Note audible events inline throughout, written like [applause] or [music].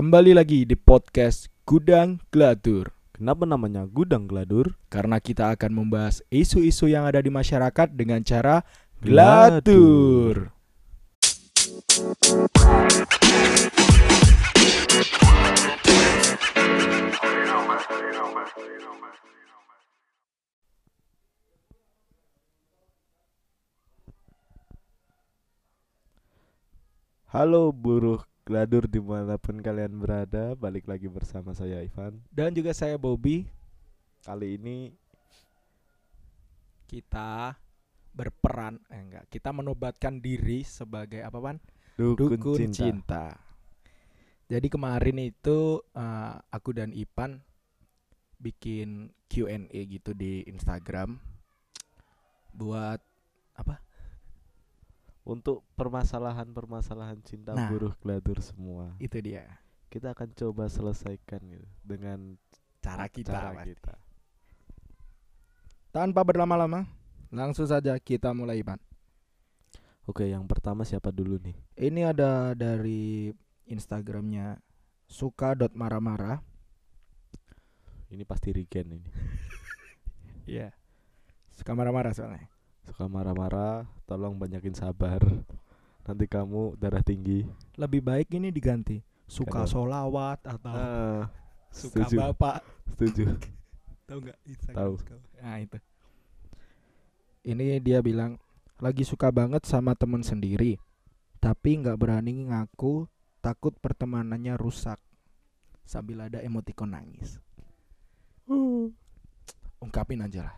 Kembali lagi di podcast Gudang Gladur. Kenapa namanya gudang geladur? Karena kita akan membahas isu-isu yang ada di masyarakat dengan cara Gladur Halo buruh geladur di mana pun kalian berada Balik lagi bersama saya Ivan Dan juga saya Bobby Kali ini Kita berperan eh enggak, kita menobatkan diri sebagai apa Pan? dukun, Dukun cinta. cinta. Jadi kemarin itu eh, aku dan Ipan bikin Q&A gitu di Instagram buat Untuk permasalahan-permasalahan cinta Nah. buruh geladur semua itu dia Kita akan coba selesaikan gitu Dengan cara kita. cara pasti. kita Tanpa berlama-lama, langsung saja kita mulai Ipan. Oke yang pertama siapa dulu nih? Ini ada dari Instagramnya suka.marah-marah. Ini pasti Rigen ini [laughs] Iya. Suka marah-marah soalnya. Suka marah-marah Tolong banyakin sabar Nanti kamu darah tinggi Lebih baik ini diganti. Suka Kenapa? solawat atau ah, suka setuju. bapak. Setuju [laughs] Tahu nggak? Tahu. Nah itu. Ini dia bilang lagi suka banget sama temen sendiri, tapi nggak berani ngaku takut pertemanannya rusak. Sambil ada emoticon nangis. Ungkapin aja lah.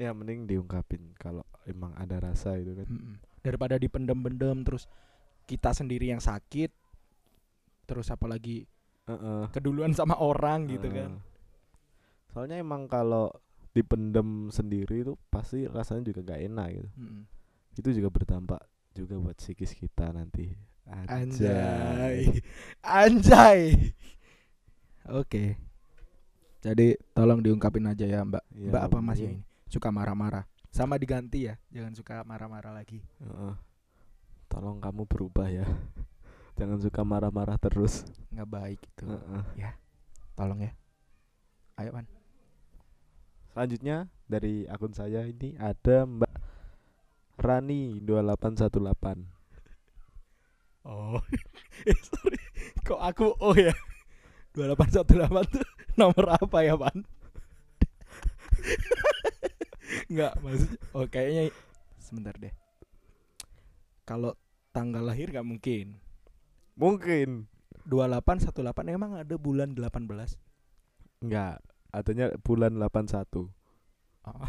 Ya mending diungkapin Kalau emang ada rasa itu kan. Daripada dipendem-pendem terus kita sendiri yang sakit, terus apalagi Heeh. keduluan sama orang gitu Heeh. kan. Soalnya emang kalau dipendem sendiri itu pasti rasanya juga gak enak gitu. Itu juga berdampak juga buat psikis kita nanti. Anjay. Anjay. Oke. Jadi tolong diungkapin aja ya, Mbak. Iya, Mbak apa Mas ya ini? Suka marah-marah. Sama diganti ya, jangan suka marah-marah lagi. Heeh. Tolong kamu berubah ya. [laughs] Jangan suka marah-marah terus. Nggak baik itu. Heeh. Tolong ya. Ayo, Pan. Selanjutnya dari akun saya ini ada Mbak Rani 2818. Oh. [laughs] eh, sorry. Kok aku oh ya. 2818 tuh nomor apa ya, Pan? [laughs] Enggak, maksud oh kayaknya sebentar deh. Kalau tanggal lahir nggak mungkin. Mungkin 2818 emang ada bulan 18. enggak, adanya bulan 81. Oh,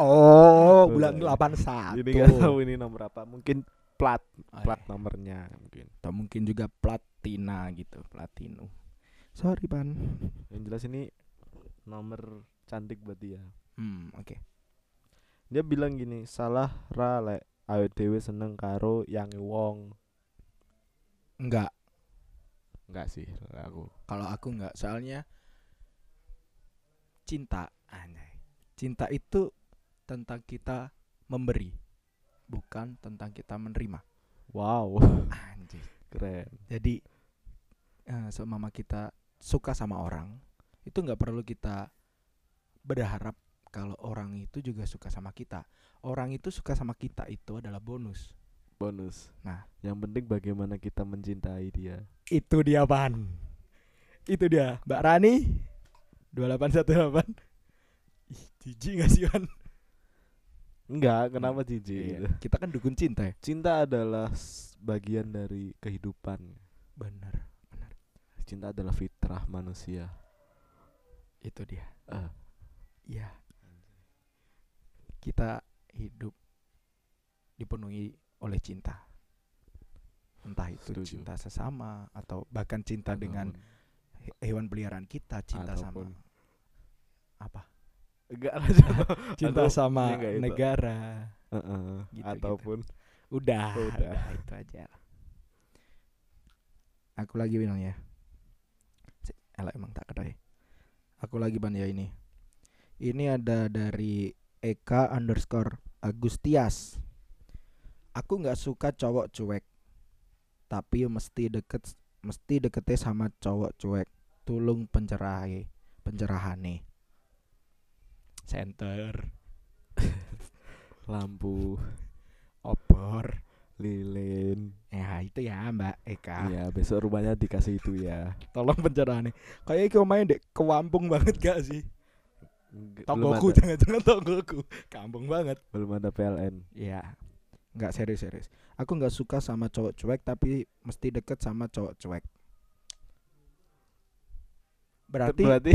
[laughs] oh bulan Betul. 81. Ini nggak tahu ini nomor apa. Mungkin plat, Oh, plat iya. nomornya mungkin. Atau mungkin juga platina gitu, platino. Sorry, Pan. Yang jelas ini nomor cantik buat dia. Hmm, oke. Dia bilang gini, salah ra lek awet dhewe seneng karo yang wong. Enggak, Enggak sih aku. kalau aku enggak, soalnya cinta, anjay. Cinta itu tentang kita memberi, bukan tentang kita menerima. Wow, Anjir. keren. Jadi eh, seumpama kita suka sama orang, itu nggak perlu kita berharap kalau orang itu juga suka sama kita. Orang itu suka sama kita itu adalah bonus. Bonus. Nah. yang penting bagaimana kita mencintai dia. Itu dia pan. Itu dia, Mbak Rani 2818. Ih, jijik gak sih Pan? Enggak, kenapa jijik Iya, gitu. Kita kan dukun cinta ya. Cinta adalah bagian dari kehidupan. Bener, Cinta adalah fitrah manusia. itu dia. Ah. Iya. Kita hidup dipenuhi oleh cinta. Entah itu Setuju. cinta sesama atau bahkan cinta dengan Ataupun- he- hewan peliharaan kita, cinta Ataupun- sama apa? enggak [laughs] Cinta Atau- sama enggak negara. Heeh, Gitu, ataupun Udah, Oh, [laughs] udah. udah. itu aja. Aku lagi bilang ya. Elah emang tak kedai. Aku lagi ban ya ini. Ini ada dari Eka underscore Agustias. Aku nggak suka cowok cuek, tapi mesti deket mesti dekete sama cowok cuek. Tulung pencerahe pencerahane. Center. [laughs] Lampu. Obor. Lilin. Ya itu ya mbak Eka. Iya besok rumahnya dikasih itu ya. Tolong pencerahane. Kayak iki omahe ndek kewampung banget gak sih Nggak- ada, jangan-jangan tonggoku kampung banget belum ada PLN Iya. Nggak serius-serius. Aku nggak suka sama cowok cuek tapi mesti deket sama cowok cuek. Berarti berarti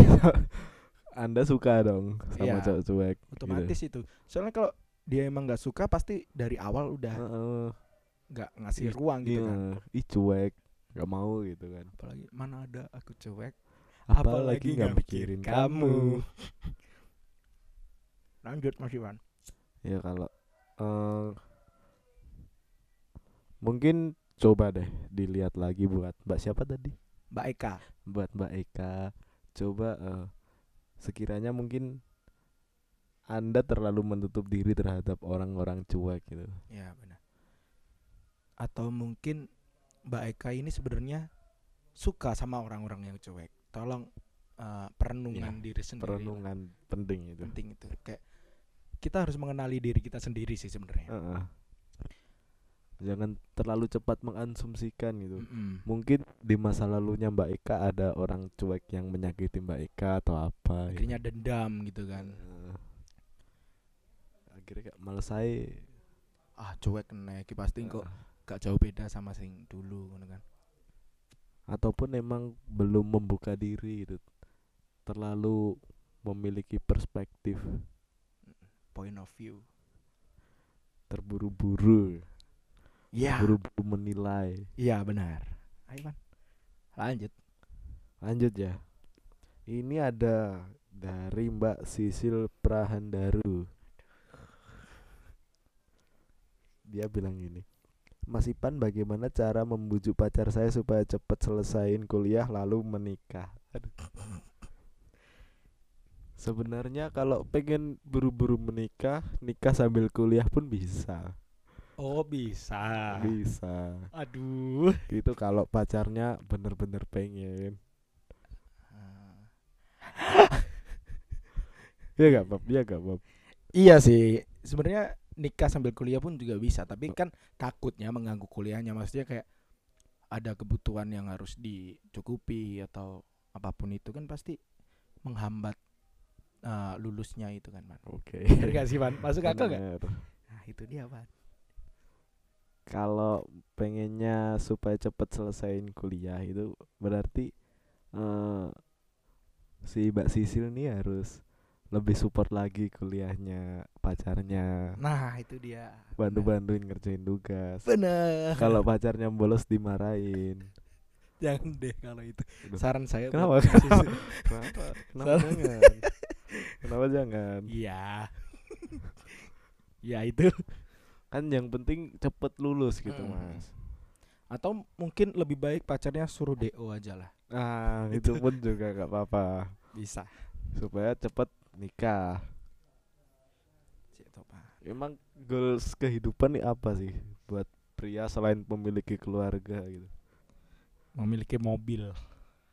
[laughs] anda suka dong sama Iya. cowok cuek otomatis itu. Soalnya kalau dia emang nggak suka pasti dari awal udah gitu. Heeh. nggak ngasih Ih, ruang gitu iya. kan. ih cuek nggak mau gitu kan Apalagi mana ada aku cuek. apalagi nggak mikirin kamu Lanjut Mas Iwan. ya kalau eh mungkin coba deh dilihat lagi buat mbak siapa tadi Mbak Eka. buat mbak Eka coba eh, sekiranya mungkin anda terlalu menutup diri terhadap orang-orang cuek gitu Ya benar. Atau mungkin Mbak Eka ini sebenarnya suka sama orang-orang yang cuek. Tolong eh, perenungan diri sendiri. lah. perenungan penting itu penting itu kayak kita harus mengenali diri kita sendiri sih sebenarnya Heeh. jangan terlalu cepat mengasumsikan gitu Mm-mm. mungkin di masa lalunya Mbak Eka ada orang cuek yang menyakiti Mbak Eka atau apa gitu. akhirnya dendam gitu kan Eh, akhirnya kayak saya ah cuek kena iki pasti kok Eh, gak jauh beda sama sing dulu kan ataupun emang belum membuka diri gitu terlalu memiliki perspektif. Point of view. Terburu-buru. Ya. Buru-buru menilai. Iya benar. Ayo Pan lanjut. Lanjut ya. Ini ada dari Mbak Sisil Prahandaru. Dia bilang gini Mas Ipan bagaimana cara membujuk pacar saya supaya cepat selesaiin kuliah lalu menikah? Aduh. Sebenarnya kalau pengen buru-buru menikah Nikah sambil kuliah pun bisa. Oh bisa. Bisa. Aduh. Itu kalau pacarnya bener-bener pengen. [laughs] Iya gak Bob? Iya gak Bob? iya sih. Sebenarnya nikah sambil kuliah pun juga bisa tapi kan takutnya mengganggu kuliahnya. Maksudnya kayak ada kebutuhan yang harus dicukupi atau apa pun itu kan pasti menghambat eh, lulusnya itu kan man Oke. Bener gak sih man masuk akal gak Bener. nah itu dia man Kalau pengennya supaya cepet selesaiin kuliah itu berarti eh si Mbak Sisil nih harus lebih support lagi kuliahnya pacarnya. Nah itu dia. Bantu-bantuin ngerjain tugas. Bener. Kalau pacarnya bolos dimarahin. Jangan deh kalau itu. Saran saya [laughs] Kenapa? kenapa? Kenapa? Salah. jangan kenapa jangan? Iya. [laughs] Ya itu. Kan yang penting cepet lulus gitu Mm. mas. Atau mungkin lebih baik pacarnya suruh do aja lah. Ah [laughs] itu. pun juga gak apa-apa. Bisa. Supaya cepet nikah. Emang goals kehidupan nih apa sih buat pria selain memiliki keluarga gitu? Memiliki mobil.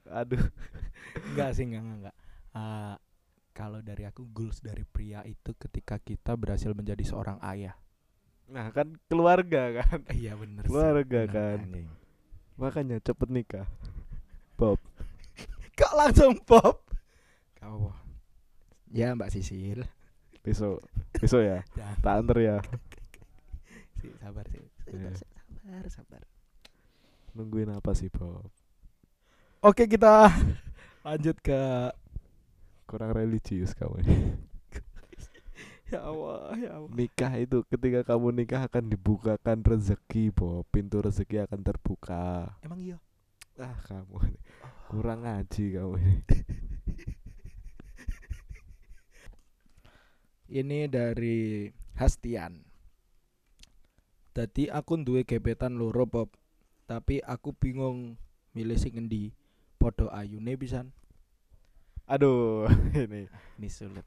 Aduh. Enggak sih enggak enggak, enggak. Ah, kalau dari aku goals dari pria itu ketika kita berhasil menjadi seorang ayah. Nah kan keluarga kan? Iya bener sih, Keluarga bener, kan. anjing. makanya cepet nikah. Bob. [laughs] Kok langsung pop kamu ya mbak Sisil. Besok. Besok ya? [laughs] Tak anter ya? [laughs] Sih sabar sih Iya. sabar sabar sabar. Nungguin apa sih Bob? Oke kita lanjut ke kurang religius kamu ini. [laughs] ya Allah ya Allah. Nikah itu ketika kamu nikah akan dibukakan rezeki Bob. Pintu rezeki akan terbuka. Emang iya? Ah kamu ini. kurang ngaji kamu ini. [laughs] Ini dari Hastian. Tadi aku duwe gebetan loro Bob. Tapi aku bingung milih sing endi podo ayune pisan aduh [laughs] ini. Ini sulit.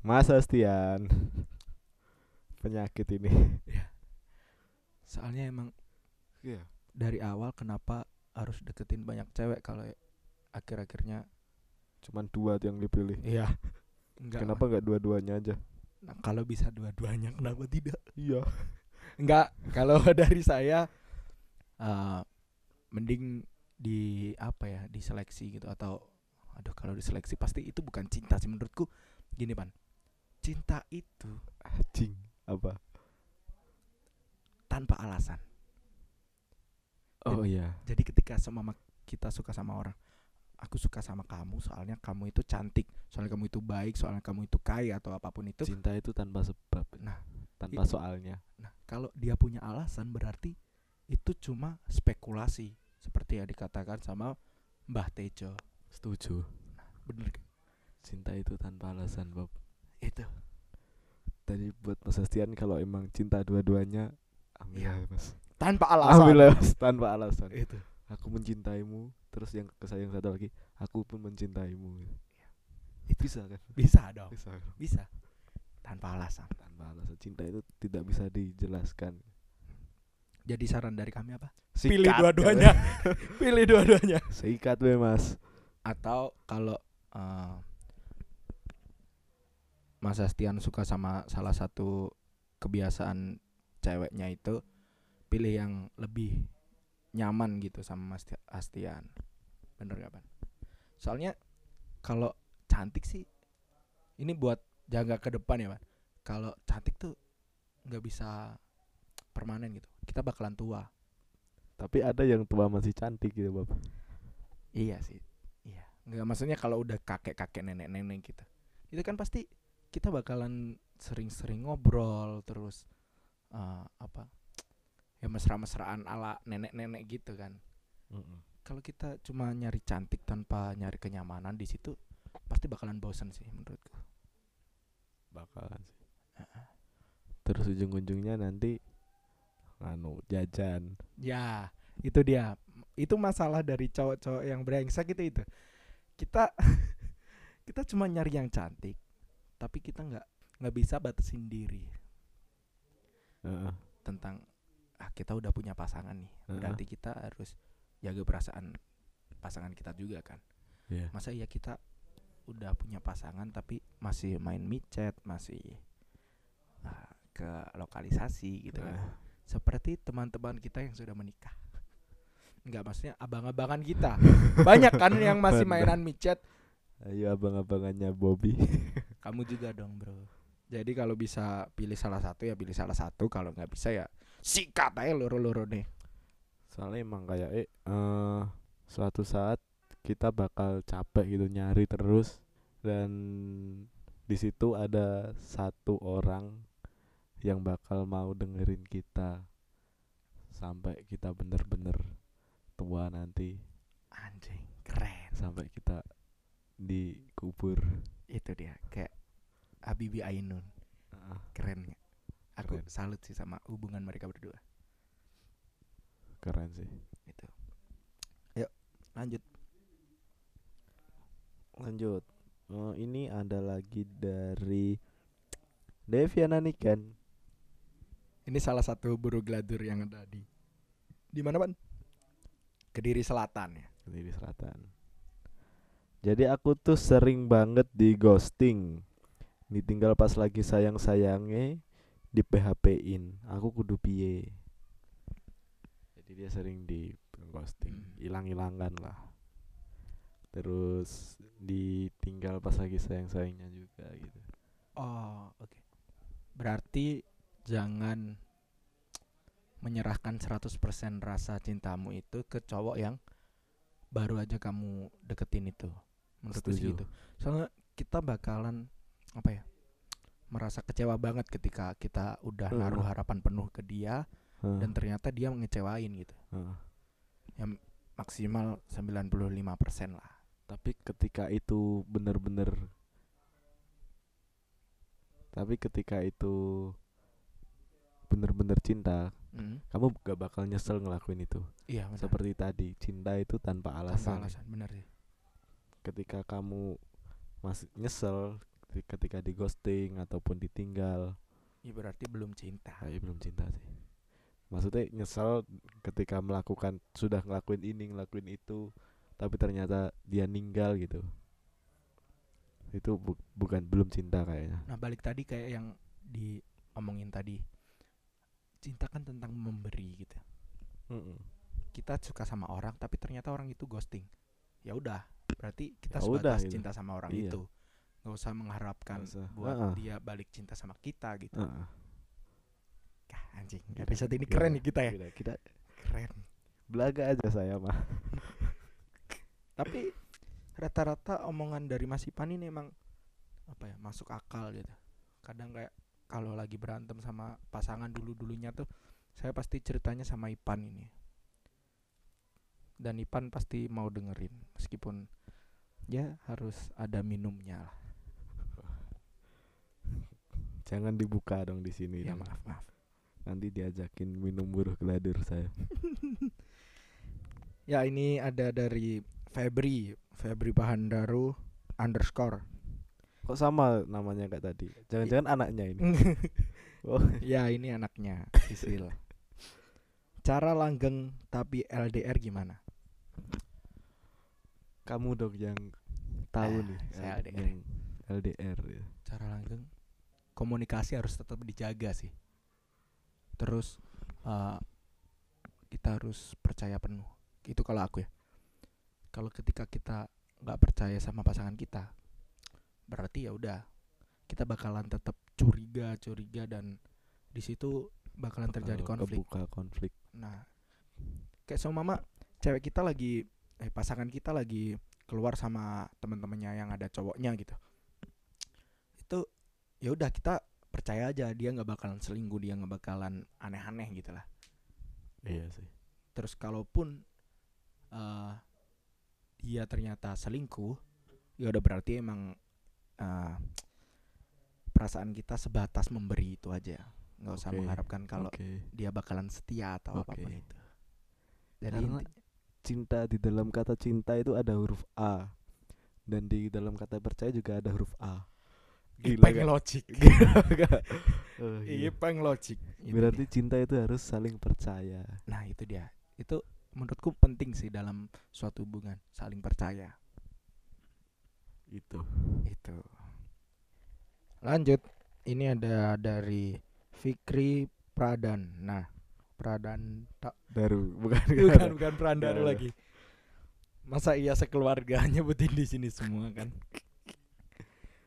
Mas Astian penyakit ini. Soalnya emang Iya. dari awal kenapa harus deketin banyak cewek kalau akhir-akhirnya? Cuman dua tuh yang dipilih. iya. Enggak. Kenapa nggak dua-duanya aja? Nah, kalau bisa dua-duanya kenapa tidak? Iya. enggak kalau [laughs] dari saya eh mending di apa ya diseleksi gitu atau aduh kalau diseleksi pasti itu bukan cinta sih menurutku gini pan cinta itu Anjing. Apa? tanpa alasan Oh iya. jadi ketika sama kita suka sama orang aku suka sama kamu soalnya kamu itu cantik soalnya kamu itu baik soalnya kamu itu kaya atau apa pun itu Cinta itu tanpa sebab. Nah, tanpa itu- soalnya. nah kalau dia punya alasan berarti itu cuma spekulasi seperti yang dikatakan sama Mbah Tejo Setuju. bener? Cinta itu tanpa alasan, Bob. itu Tadi buat Mas Astian kalau emang cinta dua-duanya ambil aja, Mas. tanpa alasan Ambil Mas, tanpa alasan. itu Aku mencintaimu, terus yang ke saya yang satu lagi, aku pun mencintaimu. itu Bisa kan? bisa dong Bisa. kan? bisa tanpa alasan Tanpa alasan cinta itu tidak bisa dijelaskan. jadi saran dari kami apa Sikat, pilih dua-duanya [laughs] pilih dua-duanya Sikat we, Mas. Atau kalau eh, Mas Astian suka sama salah satu kebiasaan ceweknya itu pilih yang lebih nyaman gitu sama Mas Tia- Astian bener gak Pan? soalnya kalau cantik sih ini buat jaga ke depan ya Pan kalau cantik tuh nggak bisa permanen gitu kita bakalan tua Tapi ada yang tua masih cantik gitu, Bob. Iya sih. Iya. Nggak maksudnya kalau udah kakek-kakek nenek-nenek gitu. Itu kan pasti kita bakalan sering-sering ngobrol terus eh, apa? Ya mesra-mesraan ala nenek-nenek gitu kan. Kalau kita cuma nyari cantik tanpa nyari kenyamanan di situ pasti bakalan bosen sih menurutku. Bakalan sih. Terus ujung-ujungnya nanti anu jajan. Ya, itu dia. Itu masalah dari cowok-cowok yang brengsek itu itu. Kita [laughs] kita cuma nyari yang cantik, tapi kita nggak nggak bisa batasin diri Heeh. tentang ah kita udah punya pasangan nih. Heeh. Berarti kita harus jaga perasaan pasangan kita juga kan. Iya. Masa iya kita udah punya pasangan tapi masih main micet, masih ah, ke lokalisasi gitu kan. seperti teman-teman kita yang sudah menikah. Enggak maksudnya abang-abangan kita. Banyak kan [laughs] yang masih mainan micet. Ayo abang-abangannya Bobby. [laughs] Kamu juga dong, Bro. Jadi kalau bisa pilih salah satu ya pilih salah satu, kalau nggak bisa ya sikat aja loro-loro nih. Soalnya emang kayak eh eh, suatu saat kita bakal capek gitu nyari terus dan di situ ada satu orang yang bakal mau dengerin kita sampai kita bener-bener tua nanti Anjing, keren. sampai kita dikubur. Itu dia, kayak Habibie Ainun. Ah, Keren nggak? Aku Keren. salut sih sama hubungan mereka berdua. keren sih. Itu. Yuk, lanjut. Lanjut. Oh, ini ada lagi dari Deviana Niken. Ini salah satu buru gladur yang ada di di mana, Pan? Kediri Selatan ya. Kediri Selatan. Jadi aku tuh sering banget di ghosting. Ditinggal pas lagi sayang-sayangnya di PHP-in. Aku kudu piye. Jadi dia sering di ghosting, Hmm. hilang-hilangan lah. Terus ditinggal pas lagi sayang-sayangnya juga gitu. Oh, oke. Berarti jangan menyerahkan 100% rasa cintamu itu ke cowok yang baru aja kamu deketin itu. Menurutku sih gitu. Soalnya kita bakalan apa ya? merasa kecewa banget ketika kita udah Heeh. naruh harapan penuh ke dia Hah, dan ternyata dia ngecewain gitu. hah. Yang maksimal 95% lah. Tapi ketika itu bener-bener Tapi ketika itu bener-bener cinta, Mm. kamu gak bakal nyesel ngelakuin itu. Iya, benar. Seperti tadi, cinta itu tanpa Tanpa alasan. alasan, benar sih. Ketika kamu masih nyesel keti- ketika di ghosting ataupun ditinggal, Ya berarti belum cinta. ya belum cinta sih. maksudnya nyesel ketika melakukan sudah ngelakuin ini ngelakuin itu tapi ternyata dia ninggal gitu itu bu- bukan belum cinta kayaknya Nah balik tadi kayak yang diomongin tadi Cinta kan tentang memberi gitu Mm-mm. Kita suka sama orang tapi ternyata orang itu ghosting Ya udah berarti kita Ya udah sebatas gitu. cinta sama orang Iya. itu Gak usah mengharapkan Nggak usah. buat Heeh. dia balik cinta sama kita gitu Heeh. Kah, Anjing Gila, episode ini keren nih kita ya gila, kita Keren belaga aja saya mah [laughs] Tapi rata-rata omongan dari Mas Ipan ini emang apa ya masuk akal gitu. Kadang kayak kalau lagi berantem sama pasangan dulu-dulunya tuh saya pasti ceritanya sama Ipan ini. Dan Ipan pasti mau dengerin meskipun ya harus ada minumnya lah. [laughs] jangan dibuka dong di sini Ya dong. maaf maaf. nanti diajakin minum buruh geladur saya [laughs] Ya ini ada dari Febri, Febri Pahandaru underscore. Kok sama namanya kayak tadi jangan-jangan anaknya ini [laughs] oh ya ini anaknya Sisil. Cara langgeng tapi LDR gimana? kamu dong yang tahu Ah, nih saya LDR. yang LDR ya. Cara langgeng komunikasi harus tetap dijaga sih. Terus eh, kita harus percaya penuh. Itu kalau aku ya. Kalau ketika kita nggak percaya sama pasangan kita, berarti ya udah kita bakalan tetap curiga, curiga dan di situ bakalan terjadi konflik. kebuka konflik Nah, kayak sama mama, cewek kita lagi eh pasangan kita lagi keluar sama teman-temannya yang ada cowoknya gitu. Itu ya udah kita percaya aja dia nggak bakalan selingkuh, dia nggak bakalan aneh-aneh gitu lah. iya sih Terus kalaupun eh dia ternyata selingkuh, ya udah berarti emang eh perasaan kita sebatas memberi itu aja. nggak usah Oke, mengharapkan kalau oke dia bakalan setia atau Oke. apa pun itu. Jadi Karena cinta di dalam kata cinta itu ada huruf A dan di dalam kata percaya juga ada huruf A Ipeng kan? logik. [laughs] Gila? [laughs] Oh, iya. Ipeng logik. Berarti dia. cinta itu harus saling percaya nah itu dia. Itu menurutku penting sih dalam suatu hubungan, saling percaya. Itu Itu. Lanjut. Ini ada dari Fikri Pradan. Nah, Pradan tak baru [laughs] bukan bukan bukan Prandaru Nggak. lagi. Masa iya sekeluarga [laughs] nyebutin di sini semua kan?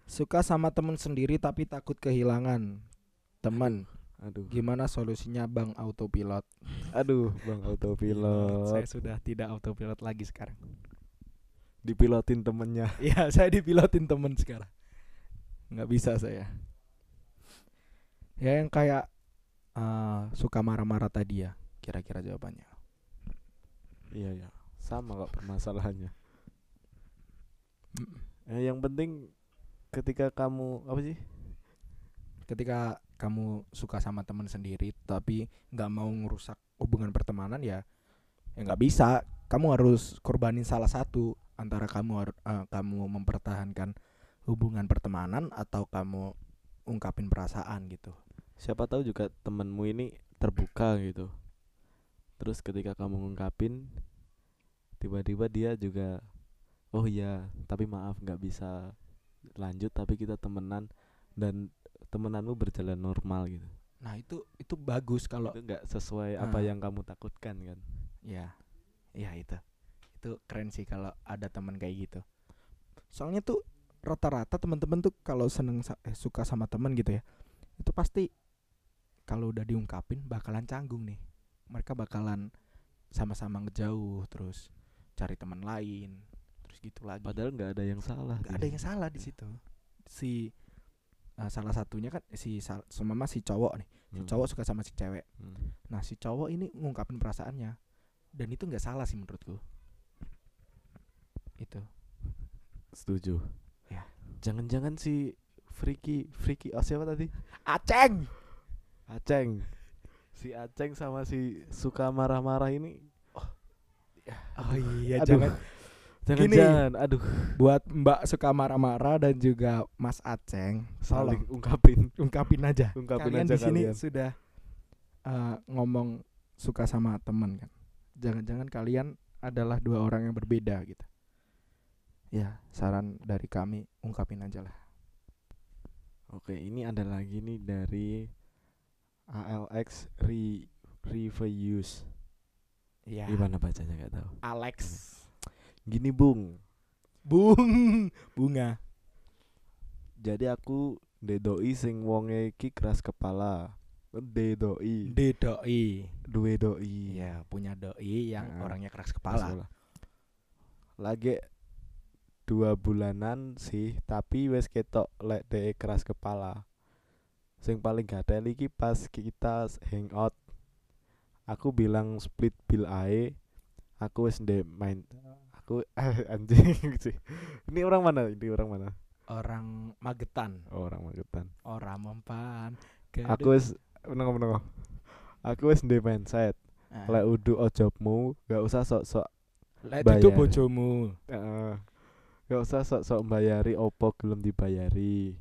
Suka sama temen sendiri tapi takut kehilangan teman. aduh Gimana solusinya Bang Autopilot? aduh bang [laughs] Saya autopilot sudah tidak autopilot lagi sekarang. Dipilotin temennya [laughs] Iya, saya dipilotin temen sekarang. Nggak bisa saya. Ya yang kayak eh, suka marah-marah tadi ya, kira-kira jawabannya. iya ya sama kok permasalahannya Mm. eh, yang penting ketika kamu apa sih Ketika kamu suka sama temen sendiri tapi nggak mau ngerusak hubungan pertemanan ya, ya nggak bisa. Kamu harus korbanin salah satu antara kamu eh, kamu mempertahankan hubungan pertemanan atau kamu ungkapin perasaan gitu. siapa tahu juga temenmu ini terbuka gitu terus ketika kamu ngungkapin tiba-tiba dia juga oh iya tapi maaf nggak bisa lanjut tapi kita temenan dan temenanmu berjalan normal gitu Nah itu itu bagus kalau itu nggak sesuai apa Ah. yang kamu takutkan kan ya ya itu itu keren sih kalau ada teman kayak gitu. Soalnya tuh rata-rata teman-teman tuh kalau seneng eh, suka sama teman gitu ya itu pasti kalau udah diungkapin bakalan canggung nih. Mereka bakalan sama-sama ngejauh terus cari teman lain terus gitu lagi. padahal nggak ada yang salah nggak ada yang salah di situ. Si eh, salah satunya kan si sal- semama si cowok nih. Si Hmm. cowok suka sama si cewek. Hmm. Nah si cowok ini ngungkapin perasaannya dan itu nggak salah sih menurutku. Itu. setuju. Ya. jangan-jangan si Friki Friki oh siapa tadi? Aceng. Aceng. Si Aceng sama si suka marah-marah ini. Oh. Iya Aduh. jangan. Jangan-jangan. Aduh. Buat Mbak suka marah-marah dan juga Mas Aceng saling ungkapin. Ungkapin aja. ungkapin Kalian aja di sini kalian. sudah eh, ngomong suka sama temen kan. Jangan-jangan kalian adalah dua orang yang berbeda gitu ya saran dari kami ungkapin aja lah Oke, ini ada lagi nih dari ALX Re Reviews. ya Gimana bacanya gak tahu. Alex Gini, Bung. bung [laughs] bunga Jadi aku dedoi sing wonge iki keras kepala. Dedoi, D doi duwe doi. Iya punya doi yang Nah, orangnya keras kepala. Lagi dua bulanan sih, tapi wes ketok lek de keras kepala. Sing paling gatel iki pas kita hangout. Aku bilang split bill ae. Aku wes ndek main aku [laughs] anjing sih. Ini orang mana? Ini orang mana? orang Magetan Oh, orang Magetan. orang mempan Aku wes menengok menengok. Aku wes ndek mindset. Ah. Lek udu ojobmu, gak usah sok-sok Lek itu bojomu Heeh. Gak usah sok-sok bayari opo gelem dibayari.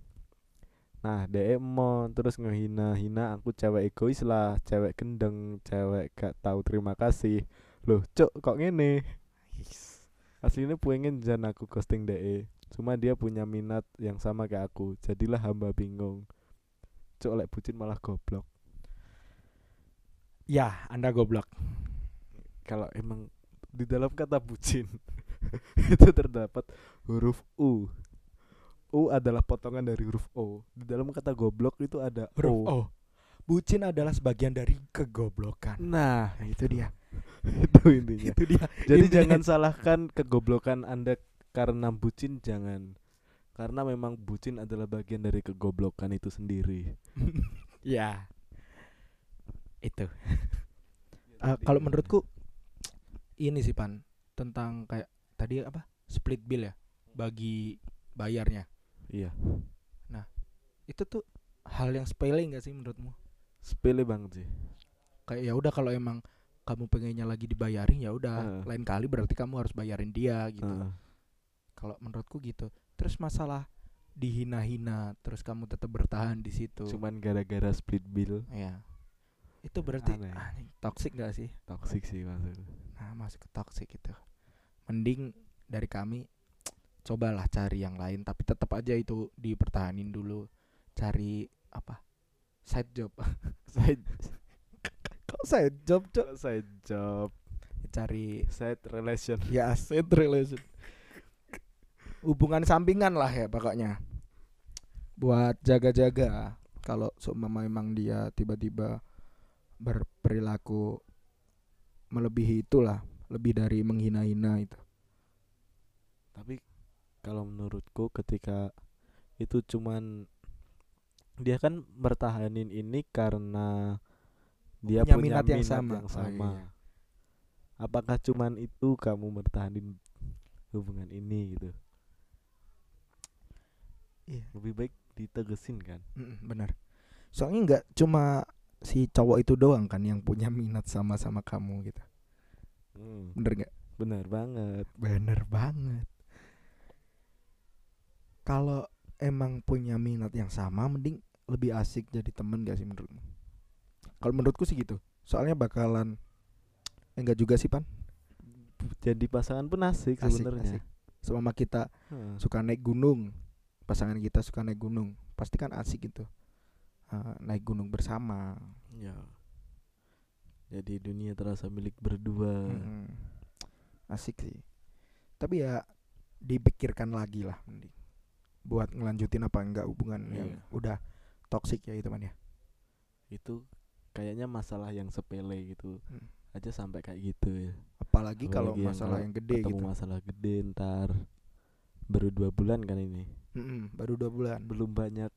Nah, dhek mau terus ngehina-hina aku cewek egois lah, cewek gendeng, cewek gak tahu terima kasih. Loh, cuk kok ngene? Aslinya pengen jan aku ghosting dhek. Cuma dia punya minat yang sama kayak aku. Jadilah hamba bingung. Cuk lek bucin malah goblok. ya anda goblok Kalau emang di dalam kata bucin [laughs] itu terdapat huruf U. U adalah potongan dari huruf O. Di dalam kata goblok itu ada huruf O. O bucin adalah sebagian dari kegoblokan Nah, itu dia [laughs] itu intinya. itu dia Jadi Intinya. jangan salahkan kegoblokan Anda karena bucin jangan. Karena memang bucin adalah bagian dari kegoblokan itu sendiri. [laughs] ya itu Eh, kalau menurutku ini sih pan tentang kayak tadi apa? Split bill ya? Bagi bayarnya. Iya, itu tuh hal yang sepele nggak sih menurutmu? Sepele banget sih. kayak ya udah kalau emang kamu pengennya lagi dibayarin ya udah. Heeh. lain kali berarti kamu harus bayarin dia gitu. Heeh. kalau menurutku gitu. Terus masalah dihina-hina terus kamu tetap bertahan di situ. Cuman gara-gara split bill. Ya itu berarti Aneh. anjing, toxic gak sih? Toxic sih maksudnya. nah masuk ke toxic itu mending dari kami cobalah cari yang lain tapi tetap aja itu dipertahanin dulu. Cari apa? Side job. [laughs] Side [laughs] kok side job cok? Side job, cari side relation. ya [laughs] side relation. Hubungan sampingan lah ya pokoknya. Buat jaga-jaga kalau seumpama memang dia tiba-tiba berperilaku melebihi itulah lebih dari menghina-hina itu Tapi kalau menurutku ketika itu cuman dia kan bertahanin ini karena dia Punya punya, minat yang minat sama. yang Oh, sama. iya. Apakah cuman itu kamu bertahanin hubungan ini gitu? Iya. Lebih baik ditegesin kan? Mm, benar soalnya nggak cuma si cowok itu doang kan yang punya minat sama sama kamu gitu Hmm, bener nggak? Benar banget. bener banget. Kalau emang punya minat yang sama mending lebih asik jadi temen gak sih menurutmu? Kalau menurutku sih gitu. Soalnya bakalan eh, enggak juga sih pan. Jadi pasangan pun asik, Asik, sebenarnya. selama kita Heeh. suka naik gunung pasangan kita suka naik gunung pasti kan asik gitu. Ah, naik gunung bersama. Ya. Jadi dunia terasa milik berdua. Mm-mm. asik sih tapi ya dipikirkan lagi lah mending buat ngelanjutin apa enggak hubungan yang Iya. udah toksik ya itu man ya Itu kayaknya masalah yang sepele gitu. Hmm. Aja sampai kayak gitu ya. apalagi kalau Apalagi yang masalah kalau yang gede ketemu gitu masalah gede ntar baru dua bulan kan ini Mm-mm, baru dua bulan belum banyak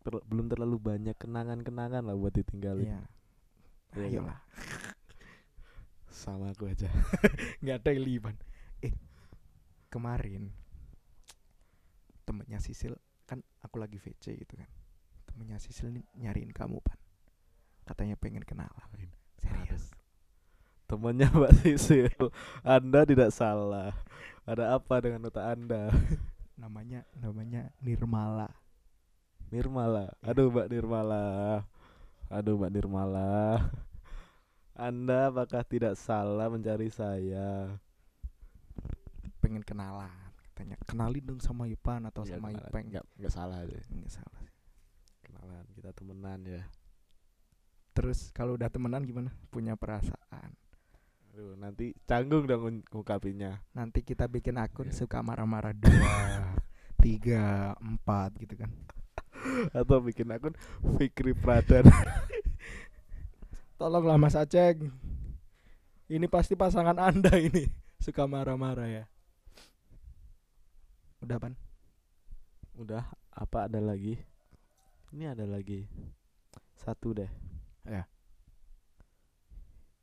ter- belum terlalu banyak kenangan-kenangan lah buat ditinggalin kan? Ayolah. Sama aku aja. [laughs] Nggak ada liban. Eh kemarin temennya Sisil kan aku lagi VC gitu kan. Temennya Sisil nih nyariin kamu pan. Katanya pengen kenalan. Serius. Temannya Mbak [laughs] Sisil. Anda tidak salah. Ada apa dengan otak Anda? [laughs] Namanya namanya Nirmala. Nirmala. Iya. aduh Mbak Nirmala aduh Mbak Nirmala [laughs] Anda apakah tidak salah mencari saya? pengen kenalan katanya kenalin dong sama Ipan atau Iya, sama kenalan. Ipeng Nggak, nggak salah deh. Nggak salah sih. Kenalan, kita temenan ya. terus kalau udah temenan gimana punya perasaan Aduh, nanti canggung dong un- ngungkapinnya. nanti kita bikin akun Iya. suka marah-marah dua [laughs] tiga empat gitu kan Atau bikin akun Fikri Pradan. [laughs] tolonglah Mas Aceng ini pasti pasangan anda ini suka marah-marah ya udah pan Udah, apa ada lagi? Ini ada lagi. Satu deh. Ya.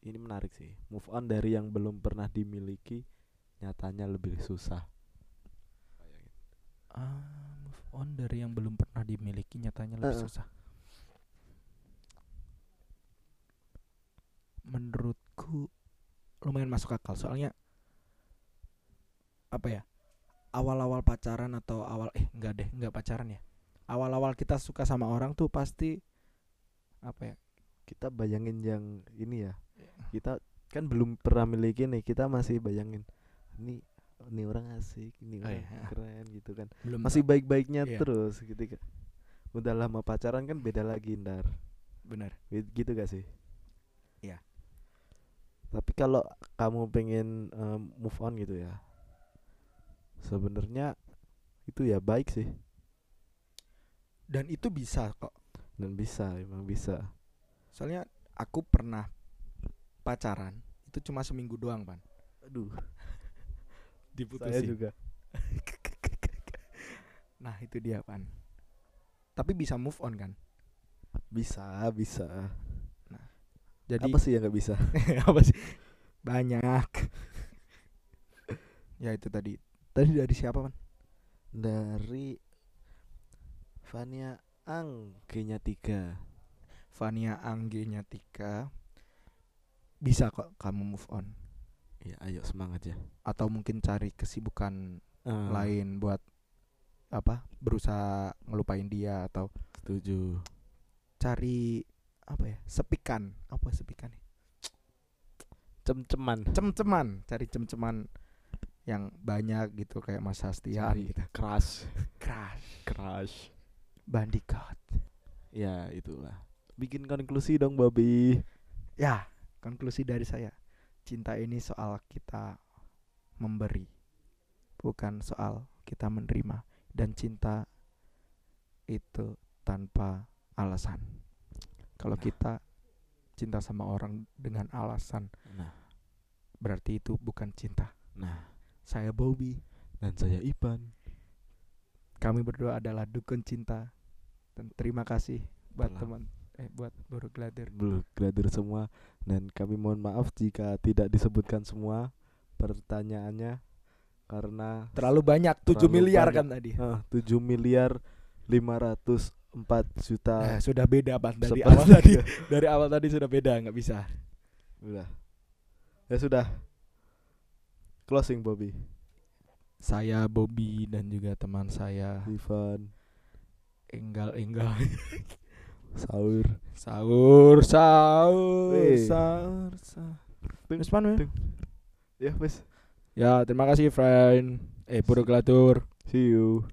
Ini menarik sih. Move on dari yang belum pernah dimiliki nyatanya lebih susah. ah, on dari yang belum pernah dimiliki nyatanya lebih Eh. susah menurutku lumayan masuk akal soalnya apa ya awal-awal pacaran atau awal eh enggak deh enggak pacaran ya awal-awal kita suka sama orang tuh pasti apa ya Kita bayangin yang ini ya. Iya. Kita kan belum pernah miliki nih, kita masih bayangin ini ini orang asik, ini Oh, orang iya. [laughs] keren gitu kan. belum Masih baik-baiknya Iya. terus gitu kan. Udah lama pacaran kan beda lagi ntar. benar Gi- gitu gak sih? Iya. Tapi kalau kamu pengen em, move on gitu ya, sebenarnya itu ya baik sih dan itu bisa kok dan bisa emang bisa. soalnya aku pernah pacaran itu cuma seminggu doang pan Aduh, diputusin. Saya juga. [laughs] nah itu dia pan. Tapi bisa move on kan? Bisa, bisa. jadi Apa sih yang nggak bisa? [laughs] apa sih? Banyak. Ya itu tadi. Tadi dari siapa man Dari Fania Ang G-nya 3 Fania Angge-nya Tika bisa kok kamu move on Ya ayo semangat ya. Atau mungkin cari kesibukan Eh, lain buat apa berusaha ngelupain dia atau Setuju. cari apa ya sepikan. Apa sepikan ya? Cem-ceman. Cem-ceman. Cari cem-ceman yang banyak gitu kayak Mas Hastian Cari gitu. Crush. Crash Crush. Bandicot Ya itulah. Bikin konklusi dong Babi ya konklusi dari saya cinta ini soal kita memberi bukan soal kita menerima. Dan cinta itu tanpa alasan. Kalau Nah. kita cinta sama orang dengan alasan Nah. berarti itu bukan cinta. Nah. Saya Bobby. Dan saya Ipan. Kami berdua adalah dukun cinta. Dan terima kasih buat teman eh buat baru glader. Belum grader semua. Dan kami mohon maaf jika tidak disebutkan semua Pertanyaannya Karena terlalu banyak 7 Terlalu miliar banyak. kan tadi. Ah, 7 miliar 504 juta Eh, sudah beda Pak. Dari awal tadi. [laughs] Dari awal tadi sudah beda nggak bisa. Udah Ya sudah. Closing Bobby. Saya Bobby dan juga teman saya. Ivan. Enggal Enggal [laughs] Saur sahur sahur Weh. sahur sahur Pan, weh. tung. Ya wes ya terima kasih friend eh pura See you